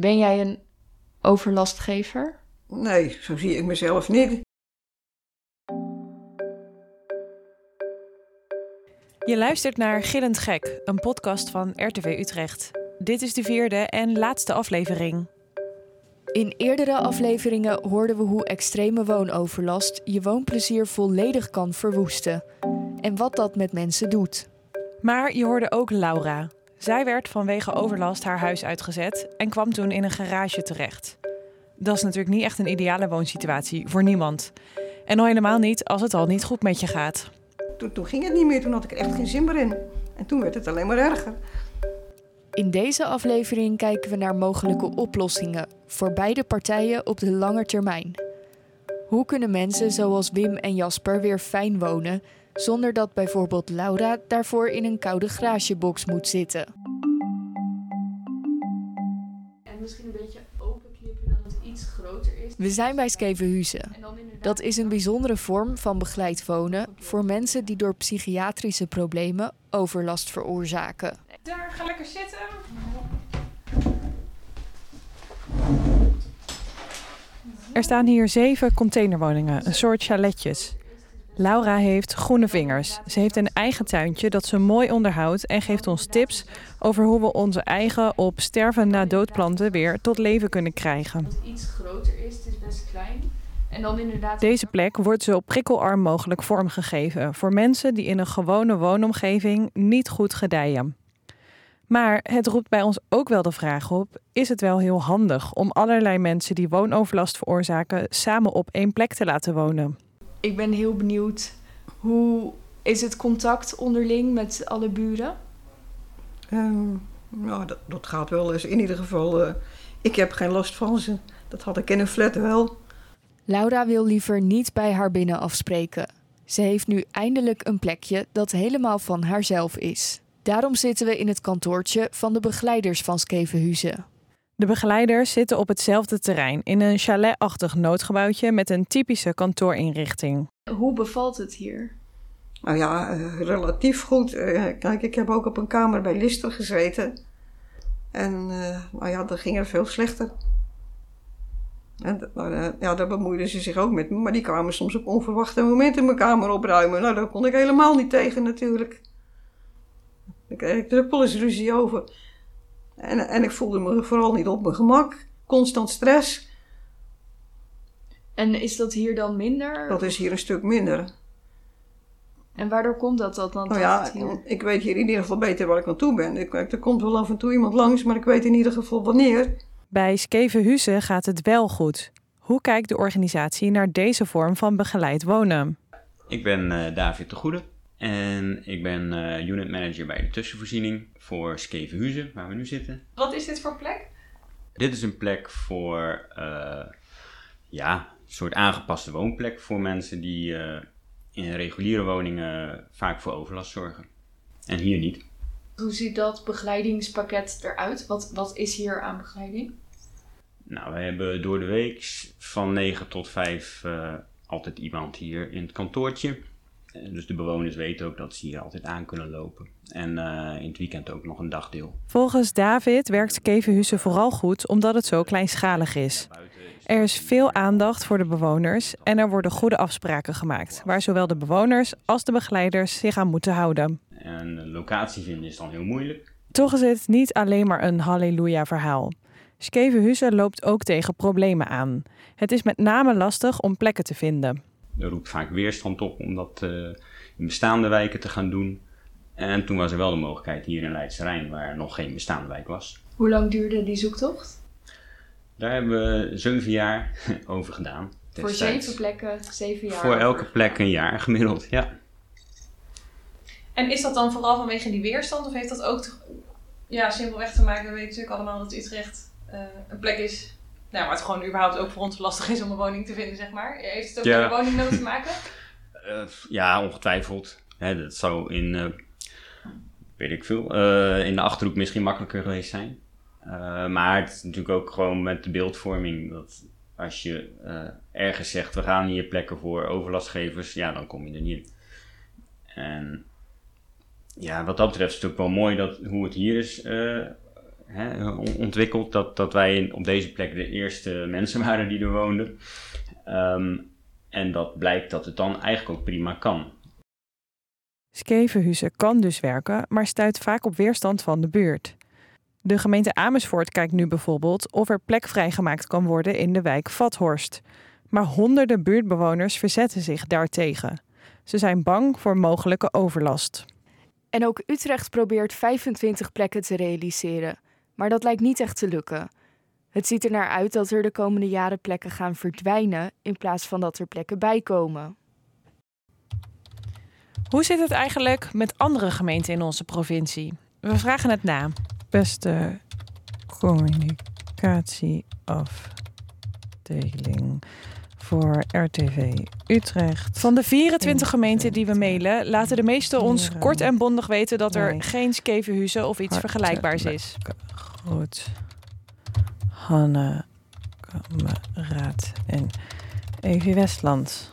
Ben jij een overlastgever? Nee, zo zie ik mezelf niet. Je luistert naar Gillend Gek, een podcast van RTV Utrecht. Dit is de vierde en laatste aflevering. In eerdere afleveringen hoorden we hoe extreme woonoverlast je woonplezier volledig kan verwoesten. En wat dat met mensen doet. Maar je hoorde ook Laura. Zij werd vanwege overlast haar huis uitgezet en kwam toen in een garage terecht. Dat is natuurlijk niet echt een ideale woonsituatie voor niemand. En al helemaal niet als het al niet goed met je gaat. Toen, toen ging het niet meer, toen had ik er echt geen zin meer in. En toen werd het alleen maar erger. In deze aflevering kijken we naar mogelijke oplossingen voor beide partijen op de lange termijn. Hoe kunnen mensen zoals Wim en Jasper weer fijn wonen zonder dat bijvoorbeeld Laura daarvoor in een koude garagebox moet zitten? En misschien een beetje openknippen dat het iets groter is. We zijn bij Skevenhuizen. Dat is een bijzondere vorm van begeleid wonen voor mensen die door psychiatrische problemen overlast veroorzaken. Daar, ga lekker zitten. Er staan hier zeven containerwoningen, een soort chaletjes. Laura heeft groene vingers. Ze heeft een eigen tuintje dat ze mooi onderhoudt en geeft ons tips over hoe we onze eigen op sterven na doodplanten weer tot leven kunnen krijgen. Het iets groter is, het is best klein. En dan inderdaad... Deze plek wordt zo prikkelarm mogelijk vormgegeven voor mensen die in een gewone woonomgeving niet goed gedijen. Maar het roept bij ons ook wel de vraag op: is het wel heel handig om allerlei mensen die woonoverlast veroorzaken samen op één plek te laten wonen? Ik ben heel benieuwd, hoe is het contact onderling met alle buren? Ehm, nou, dat, dat gaat wel eens. In ieder geval, eh, ik heb geen last van ze. Dat had ik in een flat wel. Laura wil liever niet bij haar binnen afspreken. Ze heeft nu eindelijk een plekje dat helemaal van haarzelf is. Daarom zitten we in het kantoortje van de begeleiders van Skevenhuizen. De begeleiders zitten op hetzelfde terrein in een chaletachtig noodgebouwtje met een typische kantoorinrichting. Hoe bevalt het hier? Nou ja, eh, relatief goed. Eh, kijk, ik heb ook op een kamer bij Lister gezeten. En eh, nou ja, dat ging er veel slechter. En uh, ja, daar bemoeiden ze zich ook met me. Maar die kwamen soms op onverwachte momenten mijn kamer opruimen. Nou, daar kon ik helemaal niet tegen natuurlijk. Daar kreeg ik druppel eens ruzie over. En, en ik voelde me vooral niet op mijn gemak. Constant stress. En is dat hier dan minder? Dat is hier een stuk minder. En waardoor komt dat dan? Nou ja, ik weet hier in ieder geval beter waar ik aan toe ben. Ik, er komt wel af en toe iemand langs, maar ik weet in ieder geval wanneer. Bij Skevenhuizen gaat het wel goed. Hoe kijkt de organisatie naar deze vorm van begeleid wonen? Ik ben uh, David de Goede en ik ben uh, unit manager bij de tussenvoorziening voor Skevenhuizen, waar we nu zitten. Wat is dit voor plek? Dit is een plek voor, uh, ja, een soort aangepaste woonplek voor mensen die in reguliere woningen vaak voor overlast zorgen. En hier niet. Hoe ziet dat begeleidingspakket eruit? Wat, wat is hier aan begeleiding? Nou, we hebben door de week van 9 tot 5 uh, altijd iemand hier in het kantoortje. Dus de bewoners weten ook dat ze hier altijd aan kunnen lopen. En uh, in het weekend ook nog een dagdeel. Volgens David werkt Skevenhuizen vooral goed omdat het zo kleinschalig is. Er is veel aandacht voor de bewoners en er worden goede afspraken gemaakt, waar zowel de bewoners als de begeleiders zich aan moeten houden. En een locatie vinden is dan heel moeilijk. Toch is het niet alleen maar een halleluja-verhaal. Skevenhuizen loopt ook tegen problemen aan. Het is met name lastig om plekken te vinden. Er roept vaak weerstand op om dat uh, in bestaande wijken te gaan doen. En toen was er wel de mogelijkheid hier in Leidse Rijn, waar nog geen bestaande wijk was. Hoe lang duurde die zoektocht? Daar hebben we zeven jaar over gedaan. Voor zeven plekken, zeven jaar? Voor elke plek een jaar gemiddeld, ja. En is dat dan vooral vanwege die weerstand? Of heeft dat ook te, ja, simpelweg te maken? We weten natuurlijk allemaal dat Utrecht uh, een plek is nou, waar het gewoon überhaupt ook voor ons lastig is om een woning te vinden, zeg maar. Heeft het ook ja. met de woningnood te maken? Uh, ja, ongetwijfeld. Hè, dat zou in, uh, weet ik veel, in de Achterhoek misschien makkelijker geweest zijn. maar het is natuurlijk ook gewoon met de beeldvorming dat als je ergens zegt, we gaan hier plekken voor overlastgevers, ja, dan kom je er niet in. En ja, wat dat betreft is het ook wel mooi dat, hoe het hier is hè, ontwikkeld dat, dat wij op deze plek de eerste mensen waren die er woonden. Ehm, en dat blijkt dat het dan eigenlijk ook prima kan. Skevenhuizen kan dus werken, maar stuit vaak op weerstand van de buurt. De gemeente Amersfoort kijkt nu bijvoorbeeld of er plek vrijgemaakt kan worden in de wijk Vathorst. Maar honderden buurtbewoners verzetten zich daartegen. Ze zijn bang voor mogelijke overlast. En ook Utrecht probeert 25 plekken te realiseren. Maar dat lijkt niet echt te lukken. Het ziet er naar uit dat er de komende jaren plekken gaan verdwijnen in plaats van dat er plekken bijkomen. Hoe zit het eigenlijk met andere gemeenten in onze provincie? We vragen het na. Beste communicatieafdeling voor RTV Utrecht. Van de 24 gemeenten die we mailen, laten de meeste ons kort en bondig weten dat er geen skevenhuizen of iets vergelijkbaars is. Goed. Hanne, Raad en Evie Westland.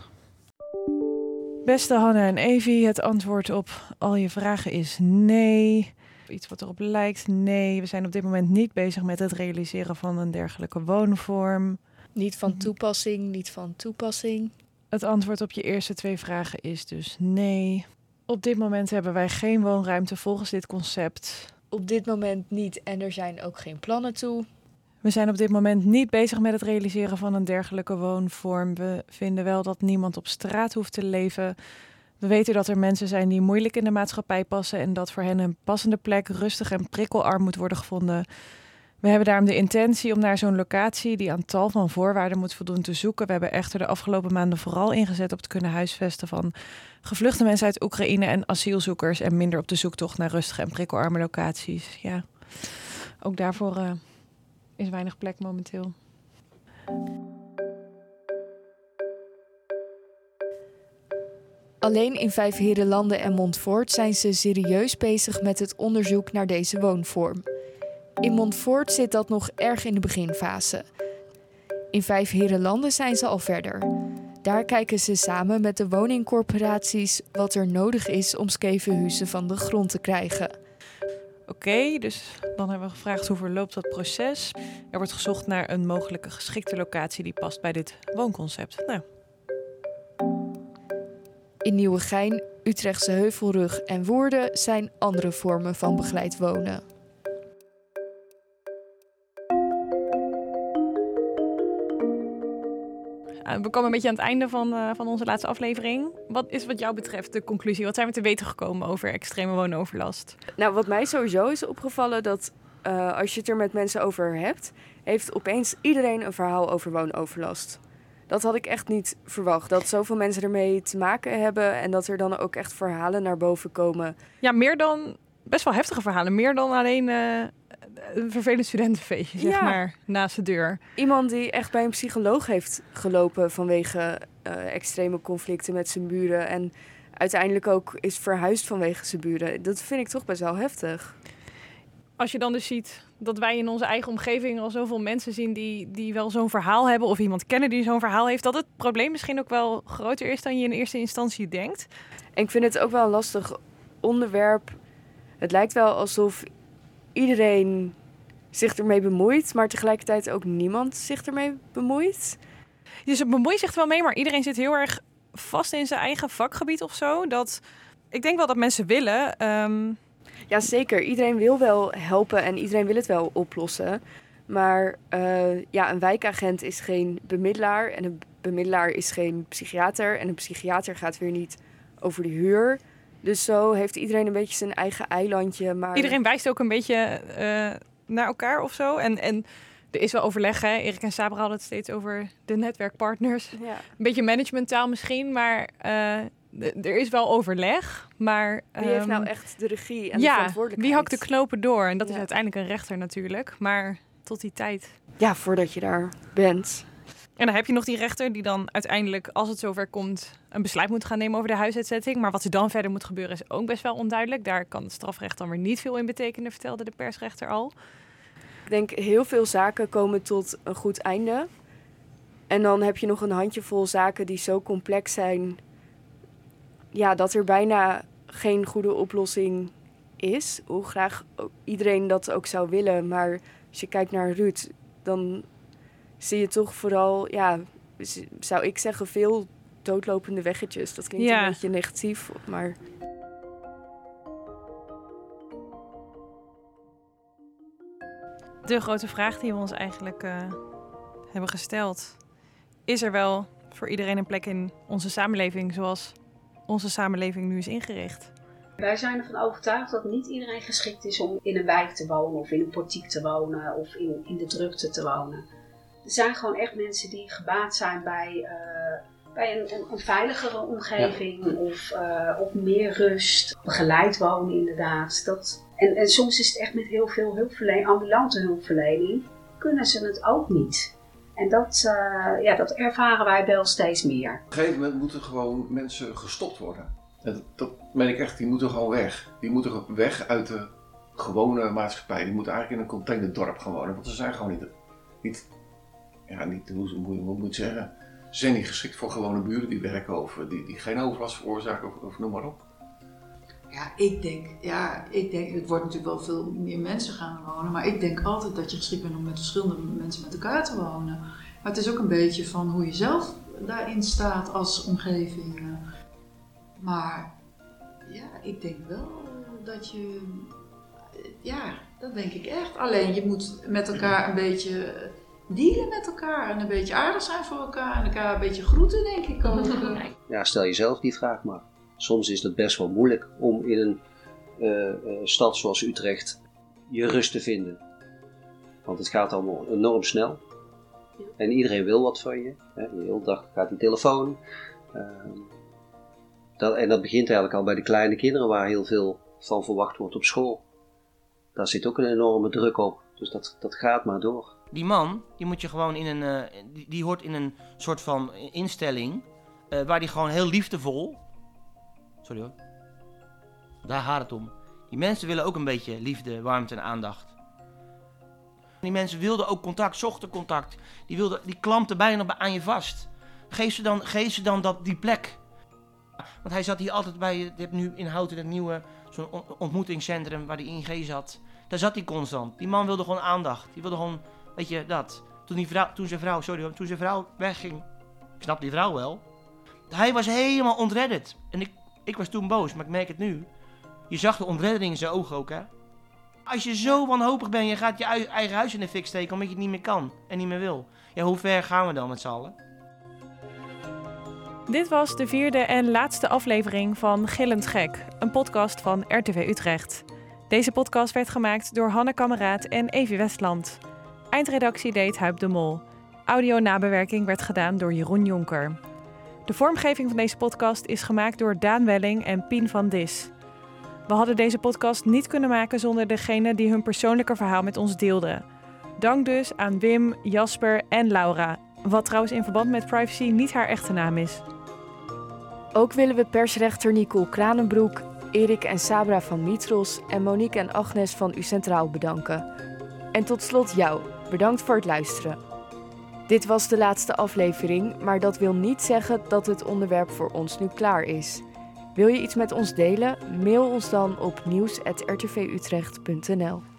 Beste Hanne en Evie, het antwoord op al je vragen is nee. Iets wat erop lijkt, nee. We zijn op dit moment niet bezig met het realiseren van een dergelijke woonvorm. Niet van mhm. toepassing, niet van toepassing. Het antwoord op je eerste twee vragen is dus nee. Op dit moment hebben wij geen woonruimte volgens dit concept. Op dit moment niet en er zijn ook geen plannen toe. We zijn op dit moment niet bezig met het realiseren van een dergelijke woonvorm. We vinden wel dat niemand op straat hoeft te leven. We weten dat er mensen zijn die moeilijk in de maatschappij passen en dat voor hen een passende plek rustig en prikkelarm moet worden gevonden. We hebben daarom de intentie om naar zo'n locatie die aan tal van voorwaarden moet voldoen te zoeken. We hebben echter de afgelopen maanden vooral ingezet op het kunnen huisvesten van gevluchte mensen uit Oekraïne en asielzoekers en minder op de zoektocht naar rustige en prikkelarme locaties. Ja, ook daarvoor uh, is weinig plek momenteel. Alleen in Vijf Herenlanden en Montfort zijn ze serieus bezig met het onderzoek naar deze woonvorm. In Montfort zit dat nog erg in de beginfase. In Vijf Herenlanden zijn ze al verder. Daar kijken ze samen met de woningcorporaties wat er nodig is om skevenhuizen van de grond te krijgen. Oké, dus dan hebben we gevraagd hoe verloopt dat proces. Er wordt gezocht naar een mogelijke geschikte locatie die past bij dit woonconcept. Nou. In Nieuwegein, Utrechtse Heuvelrug en Woerden zijn andere vormen van begeleid wonen. We komen een beetje aan het einde van, uh, van onze laatste aflevering. Wat is wat jou betreft de conclusie? Wat zijn we te weten gekomen over extreme woonoverlast? Nou, wat mij sowieso is opgevallen, dat uh, als je het er met mensen over hebt, heeft opeens iedereen een verhaal over woonoverlast. Dat had ik echt niet verwacht. Dat zoveel mensen ermee te maken hebben en dat er dan ook echt verhalen naar boven komen. Ja, meer dan best wel heftige verhalen. Meer dan alleen uh, een vervelend studentenfeestje, zeg maar, naast de deur. Iemand die echt bij een psycholoog heeft gelopen vanwege uh, extreme conflicten met zijn buren. En uiteindelijk ook is verhuisd vanwege zijn buren. Dat vind ik toch best wel heftig. Als je dan dus ziet dat wij in onze eigen omgeving al zoveel mensen zien die, die wel zo'n verhaal hebben, of iemand kennen die zo'n verhaal heeft, dat het probleem misschien ook wel groter is dan je in eerste instantie denkt. En ik vind het ook wel een lastig onderwerp. Het lijkt wel alsof iedereen zich ermee bemoeit, maar tegelijkertijd ook niemand zich ermee bemoeit. Dus het bemoeit zich wel mee, maar iedereen zit heel erg vast in zijn eigen vakgebied of zo. Dat, ik denk wel dat mensen willen. Um... Ja, zeker. Iedereen wil wel helpen en iedereen wil het wel oplossen. Maar uh, ja, een wijkagent is geen bemiddelaar en een bemiddelaar is geen psychiater. En een psychiater gaat weer niet over de huur. Dus zo heeft iedereen een beetje zijn eigen eilandje. Maar... Iedereen wijst ook een beetje uh, naar elkaar of zo. En, en er is wel overleg, hè. Erik en Sabra hadden het steeds over de netwerkpartners. Ja. Een beetje managementtaal misschien, maar uh, er is wel overleg. Maar, wie heeft nou ehm, echt de regie en ja, de verantwoordelijkheid? wie hakt de knopen door? En dat is uiteindelijk een rechter natuurlijk. Maar tot die tijd. Ja, voordat je daar bent. En dan heb je nog die rechter die dan uiteindelijk, als het zover komt, een besluit moet gaan nemen over de huisuitzetting. Maar wat er dan verder moet gebeuren is ook best wel onduidelijk. Daar kan het strafrecht dan weer niet veel in betekenen, vertelde de persrechter al. Ik denk heel veel zaken komen tot een goed einde. En dan heb je nog een handjevol zaken die zo complex zijn. Ja, dat er bijna geen goede oplossing is, hoe graag iedereen dat ook zou willen. Maar als je kijkt naar Ruud, dan zie je toch vooral, ja, zou ik zeggen, veel doodlopende weggetjes. Dat klinkt een beetje negatief, maar... De grote vraag die we ons eigenlijk uh, hebben gesteld. Is er wel voor iedereen een plek in onze samenleving zoals onze samenleving nu is ingericht? Wij zijn ervan overtuigd dat niet iedereen geschikt is om in een wijk te wonen of in een portiek te wonen of in, in de drukte te wonen. Er zijn gewoon echt mensen die gebaat zijn bij, uh, bij een, een, een, veiligere omgeving of, uh, of meer rust. Begeleid wonen inderdaad. Dat, en, en soms is het echt met heel veel hulpverlening, ambulante hulpverlening, kunnen ze het ook niet. En dat, uh, ja, dat ervaren wij wel steeds meer. Op een gegeven moment moeten gewoon mensen gestopt worden. Dat, dat meen ik echt, die moeten gewoon weg. Die moeten weg uit de gewone maatschappij. Die moeten eigenlijk in een containerdorp gaan wonen. Want ze zijn gewoon niet, niet ja, niet, hoe, hoe, hoe moet je zeggen, ze zijn niet geschikt voor gewone buren die werken of die, die geen overlast veroorzaken of, of noem maar op. Ja, ik denk, ja, ik denk, het wordt natuurlijk wel veel meer mensen gaan wonen, maar ik denk altijd dat je geschikt bent om met verschillende mensen met elkaar te wonen. Maar het is ook een beetje van hoe je zelf daarin staat als omgeving. Maar ja, ik denk wel dat je, ja, dat denk ik echt. Alleen je moet met elkaar een beetje dealen met elkaar en een beetje aardig zijn voor elkaar en elkaar een beetje groeten, denk ik ook. Ja, stel jezelf die vraag maar. Soms is het best wel moeilijk om in een uh, uh, stad zoals Utrecht je rust te vinden. Want het gaat allemaal enorm snel. En iedereen wil wat van je. Hè. De hele dag gaat die telefoon. Uh, dat, en dat begint eigenlijk al bij de kleine kinderen waar heel veel van verwacht wordt op school. Daar zit ook een enorme druk op. Dus dat, dat gaat maar door die man, die moet je gewoon in een. Uh, die, die, hoort in een soort van instelling. Uh, waar die gewoon heel liefdevol. Sorry hoor. Daar gaat het om. Die mensen willen ook een beetje liefde, warmte en aandacht. Die mensen wilden ook contact, zochten contact. Die, wilden, die klampten bijna aan je vast. Geef ze dan, geef ze dan dat, die plek. Want hij zat hier altijd bij. Je hebt nu in Houten het nieuwe zo'n ontmoetingscentrum waar die ING zat. Daar zat hij constant. Die man wilde gewoon aandacht. Die wilde gewoon Weet je, dat. Toen, die vrouw, toen zijn vrouw, sorry, toen zijn vrouw wegging. Ik snap die vrouw wel. Hij was helemaal ontredderd. En ik, ik was toen boos, maar ik merk het nu. Je zag de ontreddering in zijn ogen ook, hè. Als je zo wanhopig bent, je gaat je eigen huis in de fik steken omdat je het niet meer kan en niet meer wil. Ja, hoe ver gaan we dan met z'n allen? Dit was de vierde en laatste aflevering van Gillend Gek, een podcast van RTV Utrecht. Deze podcast werd gemaakt door Hanne Kameraad en Evie Westland. Eindredactie deed Huip de Mol. Audio-nabewerking werd gedaan door Jeroen Jonker. De vormgeving van deze podcast is gemaakt door Daan Welling en Pien van Dis. We hadden deze podcast niet kunnen maken zonder degene die hun persoonlijke verhaal met ons deelden. Dank dus aan Wim, Jasper en Laura, wat trouwens in verband met privacy niet haar echte naam is. Ook willen we persrechter Nicole Kranenbroek, Erik en Sabra van Mitros en Monique en Agnes van U Centraal bedanken. En tot slot jou, Bedankt voor het luisteren. Dit was de laatste aflevering, maar dat wil niet zeggen dat het onderwerp voor ons nu klaar is. Wil je iets met ons delen? Mail ons dan op nieuws.rtvutrecht.nl.